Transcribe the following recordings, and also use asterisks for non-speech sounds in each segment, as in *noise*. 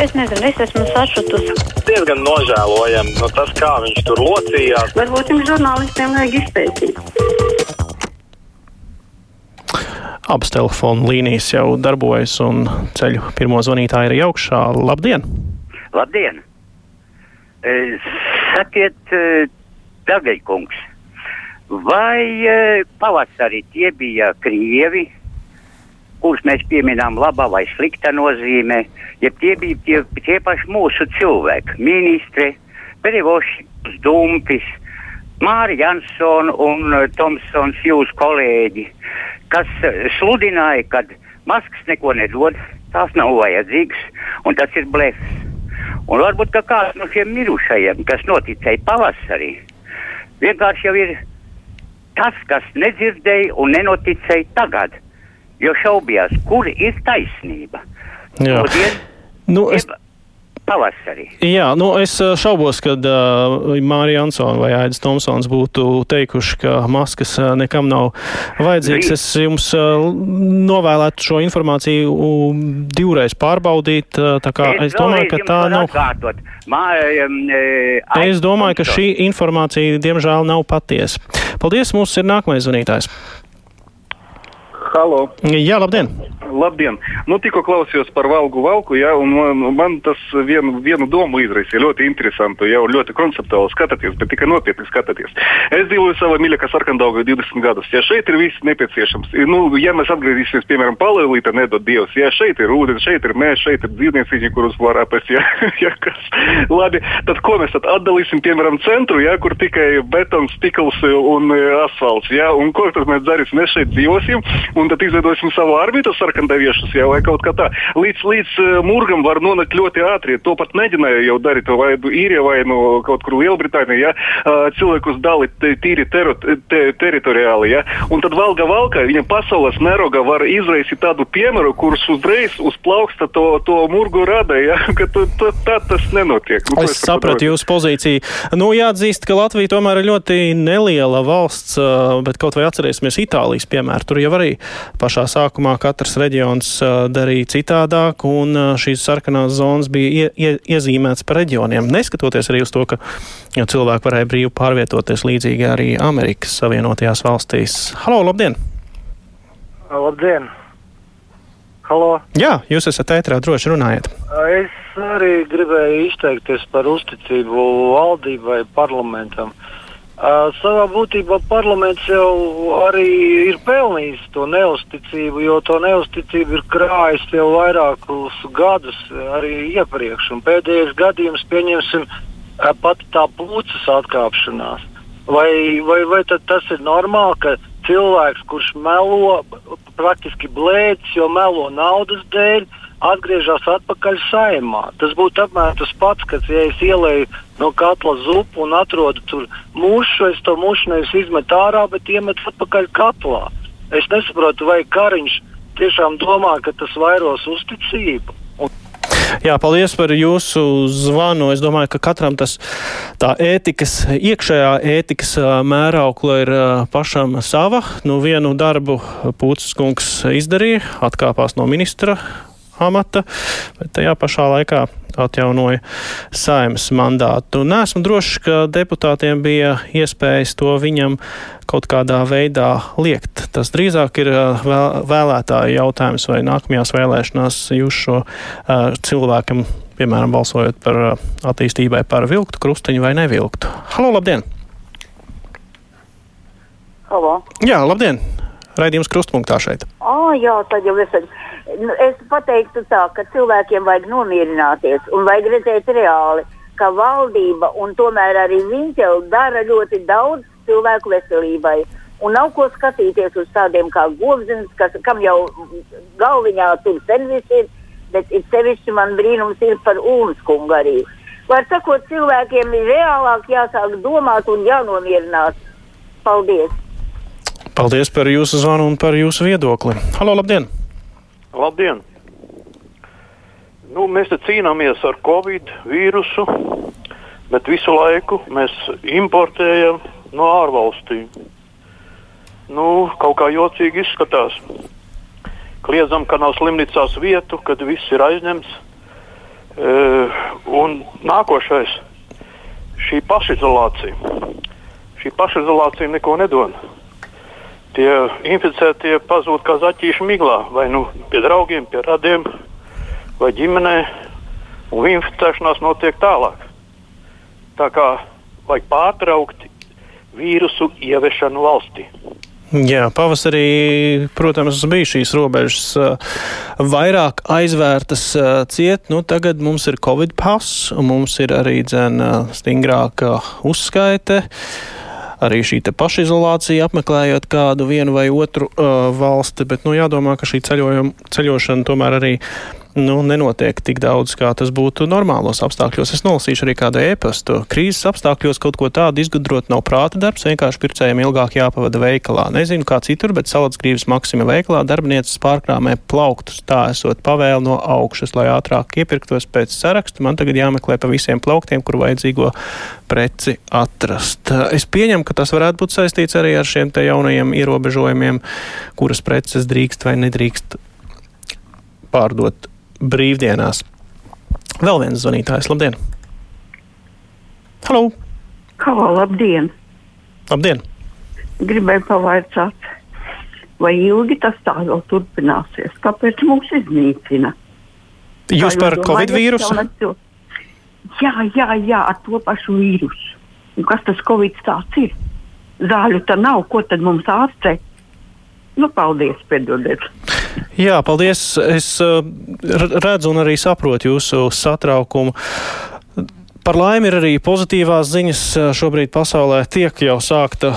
Es nezinu, es esmu sašutusi. Diezgan nožēlojami nu, tas, kā viņš tur locījās. Varbūt jums žurnālistiem vajag izpētīt. Abas telefona līnijas jau darbojas un ceļu pirmo zvanītāju ir augšā. Labdien! Labdien! E, sakiet, e, Dagaļkungs, vai e, pavasarī tie bija krievi, kurus mēs pieminām labā vai slikta nozīmē, ja tie bija tie, tie paši mūsu cilvēki, ministri, Perivošs, Dumpis, Mārija Jansona un uh, Tomsons, jūsu kolēģi, kas uh, sludināja, ka maskas neko nedod, tās nav vajadzīgas un tas ir blefs. Un varbūt kāds no šiem mirušajiem, kas noticēja pavasarī, vienkārši jau ir tas, kas nedzirdēja un nenoticēja tagad, jo šaubījās, kur ir taisnība. Jā. Šodien Nu, es, pavasarī. jā, nu, es uh, šaubos, ka uh, Mārija Ansona vai Aidis Tomsons būtu teikuši, ka maskas uh, nekam nav vajadzīgas. Es jums uh, novēlētu šo informāciju um, divreiz pārbaudīt. Uh, tā kā es domāju, ka tā nav. Mā, um, uh, Es domāju, ka šī informācija, diemžēl, nav patiesa. Paldies, mums ir nākamais zvanītājs. Halo! Jā, labdien! Labdien! Nu, tikko klausījos par valgu valku, ja, un man, man tas vienu, vienu domu izraisīja ļoti interesantu, jau ļoti konceptuāli skatāties, bet tikai nopietni skatāties. Es dzīvoju savā mīļākā sarkandaugā 20 gadus. Ja šeit ir viss nepieciešams, nu, ja mēs atgriezīsimies, piemēram, palēlītā, nedod Dievs, ja šeit ir ūdens, šeit ir mēs, šeit ir dzīvnieciņi, kurus var apēst, ja, ja kas. Labi, tad ko mēs tad atdalīsim, piemēram, centru, ja, kur tikai betons, stikls un e, asfalts, ja, un ko tad mēs darīsim? Mēs šeit dzīvosim, un tad izveidosim savu arbitu sarkandaviešus, ja, vai kaut kā tā. Līdz, līdz uh, murgam var nonākt ļoti ātri. To pat mēģināja jau darīt, vai nu īrija, vai nu kaut kur Lielbritānijā, ja, uh, cilvēkus dalīt te- tīri tero, te, teritoriāli, ja. Un tad valga valka, viņa pasaules mēroga var izraisīt tādu piemēru, kurš uzreiz uz plauksta to, to murgu rada, ja, *laughs* ka tu, tu, tā tas nenotiek. Nu, Es sapratu jūsu pozīciju. Nu, jāatzīst, ka Latvija tomēr ir ļoti neliela valsts, ā, bet kaut vai atcerēsimies Itālijas piemēru. Tur jau arī pašā sākumā katrs reģions ā, darīja citādāk, un ā, šīs sarkanās zonas bija ie, ie, iezīmētas pa reģioniem. Neskatoties arī uz to, ka cilvēki varēja brīvi pārvietoties līdzīgi arī Amerikas Savienotajās valstīs. Halo, labdien! Labdien! Halo! Jā, jūs esat ētrā, droši runājiet. Es arī gribēju izteikties par uzticību valdībai, parlamentam. Uh, savā būtībā parlaments jau arī ir pelnījis to neusticību, jo to neusticību ir krājis jau vairākus gadus arī iepriekš. Un pēdējais gadījums, pieņemsim, uh, pat tā puces atkāpšanās. Vai, vai, vai tas ir normāli, ka cilvēks, kurš melo, praktiski blēdis, jo melo naudas dēļ, atgriežas atpakaļ saimā. Tas būtu apmēram tas pats, kad ja es ielēju no katla zupu un atrodu tur mušu, es to mušu nevis izmetu ārā, bet iemetu atpakaļ katlā. Es nesaprotu, vai Kariņš tiešām domā, ka tas vairos uzticību. Jā, paldies par jūsu zvanu. Es domāju, ka katram tas tā ētikas, iekšējā ētikas mēraukla ir pašam sava. Nu, vienu darbu Pūcis kungs izdarīja, atkāpās no ministra amata, bet tajā pašā laikā atjaunoja saimas mandātu. Nesmu drošs, ka deputātiem bija iespējas to viņam kaut kādā veidā liekt. Tas drīzāk ir vēl- vēlētāju jautājums, vai nākamajās vēlēšanās jūs šo ā, cilvēkam, piemēram, balsojot par ā, attīstībai par vilktu krustiņu vai nevilktu. Halo, labdien! Halo. Jā, labdien! Raidījums krustpunktā šeit. Oh, jā, tad jau es, nu, es pateiktu tā, ka cilvēkiem vajag nomierināties un vajag redzēt reāli, ka valdība un tomēr arī viņš jau dara ļoti daudz cilvēku veselībai. Un nav ko skatīties uz tādiem kā govziņš, kas, kam jau galviņā tur servis ir, bet ir sevišķi man brīnums ir par Ulmskungu arī. Var sakot, cilvēkiem ir reālāk jāsāk domāt un jānomierinās. Paldies! Paldies par jūsu zvanu un par jūsu viedokli. Halo, labdien! Labdien! Nu, mēs te cīnāmies ar covid vīrusu, bet visu laiku mēs importējam no ārvalstīm. Nu, kaut kā jocīgi izskatās. Kliedzam, ka nav slimnīcās vietu, kad viss ir aizņemts. Uh, un nākošais - šī pašizolācija. Šī pašizolācija neko nedod. Tie inficētie pazūd kā zaķīši miglā, vai nu pie draugiem, pie radiem, vai ģimenē, un inficēšanās notiek tālāk. Tā kā vajag pārtraukt vīrusu ieviešanu valstī. Jā, pavasarī, protams, bija šīs robežas vairāk aizvērtas ciet. Nu, tagad mums ir Covid pass, un mums ir arī dzēna stingrāka uzskaite. Arī šī pašizolācija, apmeklējot kādu vienu vai otru uh, valsti, bet nu, jādomā, ka šī ceļošana tomēr arī nu, nenotiek tik daudz, kā tas būtu normālos apstākļos. Es nolasīšu arī kādu ēpastu. Krīzes apstākļos kaut ko tādu izgudrot nav prāta darbs, vienkārši pircējiem ilgāk jāpavada veikalā. Nezinu, kā citur, bet salats grības maksima veikalā darbinieces pārkrāmē plauktus. Tā esot pavēle no augšas, lai ātrāk iepirktos pēc saraksta. Man tagad jāmeklē pa visiem plauktiem, kur vajadzīgo preci atrast. Es pieņemu, ka tas varētu būt saistīts arī ar šiem te jaunajiem ierobežojumiem, kuras preces drīkst vai nedrīkst pārdot brīvdienās. Vēl viens zvanītājs, labdien! Halo! Halo, labdien! Labdien! Gribēju pavaicāt, vai ilgi tas tā vēl turpināsies? Kāpēc mūs iznīcina? Jūs par covid vīrusu? Jā, jā, jā, ar to pašu vīrusu. Un kas tas covid tāds ir? Zāļu tā nav, ko tad mums ārstē? Nu, paldies, piedodiet. Jā, paldies. Es uh, redzu un arī saprotu jūsu satraukumu. Par laimi ir arī pozitīvās ziņas. Šobrīd pasaulē tiek jau sākta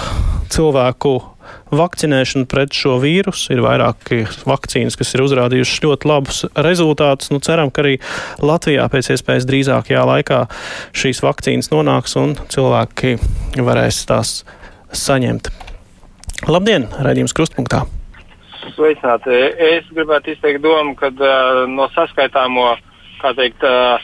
cilvēku vakcinēšana pret šo vīrusu. Ir vairāki vakcīnas, kas ir uzrādījušas ļoti labus rezultātus. Nu, ceram, ka arī Latvijā pēc iespējas drīzākajā laikā šīs vakcīnas nonāks un cilvēki varēs tās saņemt. Labdien, raidījums krustpunktā! Sveicināti! Es gribētu izteikt domu, ka uh, no saskaitāmo, kā teikt, uh,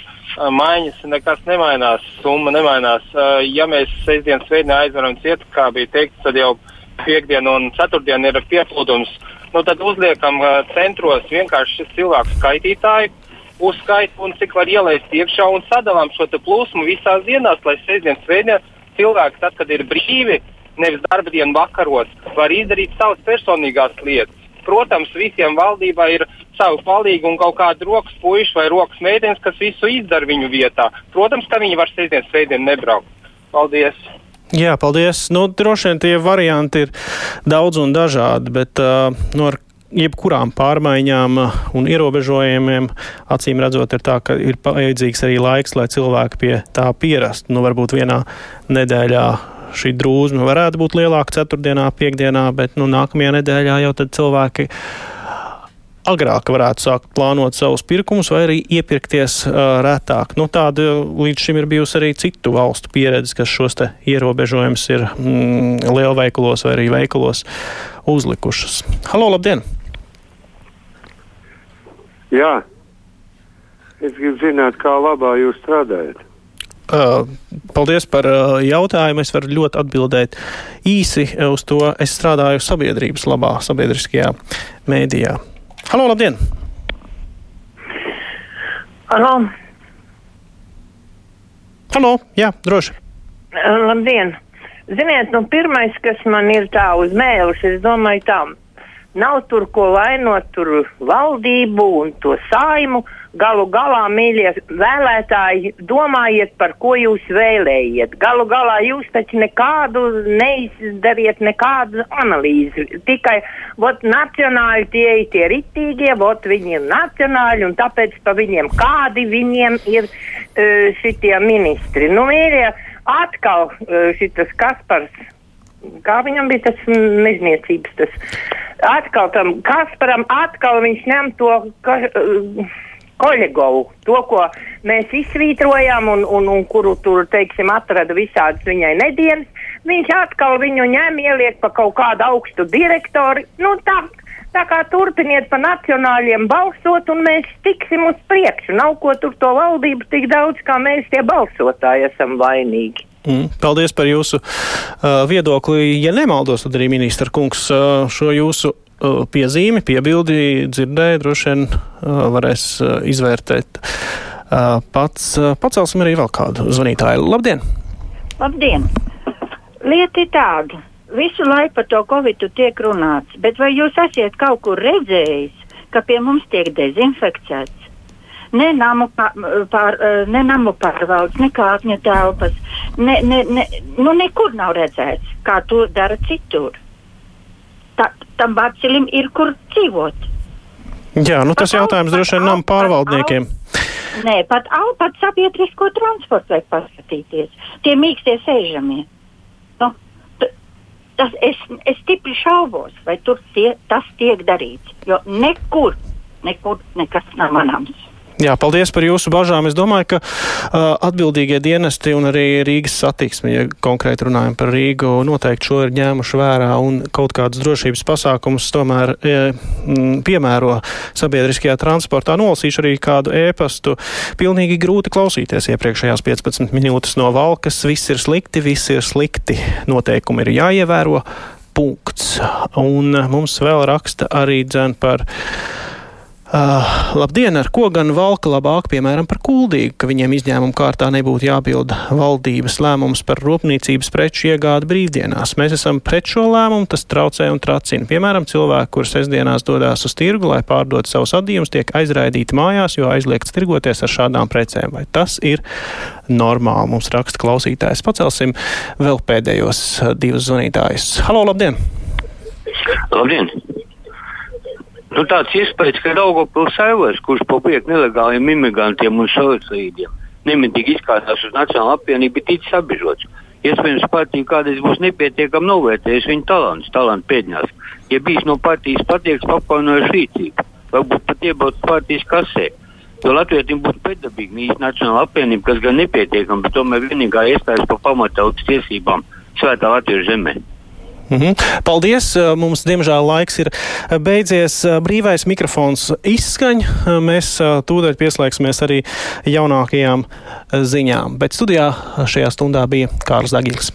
maiņas nekas nemainās, summa nemainās. Uh, ja mēs sestdienas svētdienā aizvaram ciet, kā bija teikts, tad jau piekdiena un ceturtdiena ir pieplūdums. Nu, tad uzliekam uh, centros vienkārši cilvēku skaitītāju, uzskaitu un cik var ielaist iekšā un sadalām šo plūsmu visās dienās, lai sestdienas svētdienā cilvēki, tad, kad ir brīvi, nevis darba dienu vakaros, var izdarīt savas personīgās lietas. Protams, visiem valdībā ir savu palīgu un kaut kāda rokas puiša vai rokas meitenes, kas visu izdara viņu vietā. Protams, ka viņi var sēdēt svētdien nebraukt. Paldies! Jā, paldies. Nu, droši vien tie varianti ir daudz un dažādi, bet uh, nu, ar jebkurām pārmaiņām un ierobežojumiem, acīm redzot, ir tā, ka ir vajadzīgs arī laiks, lai cilvēki pie tā pierastu. Nu, varbūt vienā nedēļā šī drūzme varētu būt lielāka ceturtdienā, piekdienā, bet nu, nākamajā nedēļā jau cilvēki agrāk varētu sākt plānot savus pirkumus vai arī iepirkties uh, retāk. Nu, tāda līdz šim ir bijusi arī citu valstu pieredze, kas šos ierobežojumus ir mm, lielveikalos vai arī veikalos uzlikušas. Halo, labdien! Jā, es gribu zināt, kā labā jūs strādājat. Uh, paldies par uh, jautājumu. Es varu ļoti atbildēt īsi uz to. Es strādāju sabiedrības labā, sabiedriskajā mēdījā. Halo, labdien! Halo! Halo, jā, droši. Labdien! Ziniet, nu, pirmais, kas man ir tā uz mēles, es domāju, tā nav tur ko vainot, tur valdību un to saimu. Galu galā, mīļie vēlētāji, domājiet, par ko jūs vēlējiet. Galu galā jūs taču nekādu neizdariet, nekādu analīzi. Tikai vot, nacionāli tie ir tie ritīgie, vot viņi ir nacionāli un tāpēc pa viņiem kādi viņiem ir uh, šitie ministri. Nu, mīļie, atkal uh, šitas Kaspars kā viņam bija tas mežniecības. Tas. Atkal tam Kasparam, atkal viņš ņem to. Ka, uh, Koļegovu, to, ko mēs izsvītrojām un, un, un kuru tur, teiksim, atrada visādas viņai nedienas, viņš atkal viņu ņem, ieliek pa kaut kādu augstu direktoru. Nu, tā, tā kā turpiniet pa nacionāļiem balsot, un mēs tiksim uz priekšu. Nav ko tur to valdību tik daudz, kā mēs tie balsotāji esam vainīgi. Mm, paldies par jūsu uh, viedokli. Ja nemaldos, tad arī ministra kungs uh, šo jūsu Uh, piezīmi, piebildi dzirdēja, droši vien uh, varēs uh, izvērtēt pats. Pacelsim arī vēl kādu zvanītāju. Labdien! Labdien! Lieta ir tāda. Visu laiku par to covid tiek runāts, bet vai jūs esat kaut kur redzējis, ka pie mums tiek dezinfekcēts? Ne namu, pār, ne namu pārvaldes, ne kāpņu telpas, ne, ne, ne, nu nekur nav redzēts, kā to dara citur. Ta, tam bacilim ir kur dzīvot. Jā, nu tas jautājums droši vien nav pārvaldniekiem. Nē, pat, au, pat sabiedrisko transportu vajag paskatīties. Tie mīkstie sēžamie. Nu, tas, es, es stipri šaubos, vai tur tie, tas tiek darīts. Jo nekur, nekur nekas nav manāms. Jā, paldies par jūsu bažām. Es domāju, ka uh, atbildīgie dienesti un arī Rīgas satiksme, ja konkrēti runājam par Rīgu, noteikti šo ir ņēmuši vērā un kaut kādus drošības pasākumus tomēr e, m, piemēro sabiedriskajā transportā. Nolasīšu arī kādu ēpastu. Pilnīgi grūti klausīties iepriekšējās 15 minūtes no valkas. Viss ir slikti, viss ir slikti. Noteikumi ir jāievēro. Punkts. Un mums vēl raksta arī dzēn par Uh, labdien, ar ko gan valka labāk, piemēram, par kuldīgu, ka viņiem izņēmuma kārtā nebūtu jābilda valdības lēmums par rūpniecības preču iegādi brīvdienās. Mēs esam pret šo lēmumu, tas traucē un tracina. Piemēram, cilvēki, kur sestdienās dodas uz tirgu, lai pārdotu savus atdījumus, tiek aizraidīti mājās, jo aizliegts tirgoties ar šādām precēm. Vai tas ir normāli? Mums raksta klausītājs. Pacelsim vēl pēdējos divus zvanītājus. Halo, labdien! Labdien! Nu, tāds iespējas, ka Daugopils Saivers, kurš papiek nelegāliem imigrantiem un šaucējiem, nemitīgi izkārtās uz Nacionālo apvienību, ir ticis apbežots. Iespējams, partija kādreiz būs nepietiekami novērtējusi viņa talantus, talantu pēdņās. Ja bijis no partijas patieks paplānojuši rīcību, varbūt pat iebraukt partijas kasē. Jo Latvijam būtu pēdējīgi mīļš Nacionāla apvienība, kas gan nepietiekama, bet tomēr vienīgā iestājas par pamatautas tiesībām Svētā Latvijas zemē. Mm -hmm. Paldies! Mums, diemžēl, laiks ir beidzies. Brīvais mikrofons izskaņ. Mēs tūdaļ pieslēgsimies arī jaunākajām ziņām. Bet studijā šajā stundā bija Kārls Dagiļs.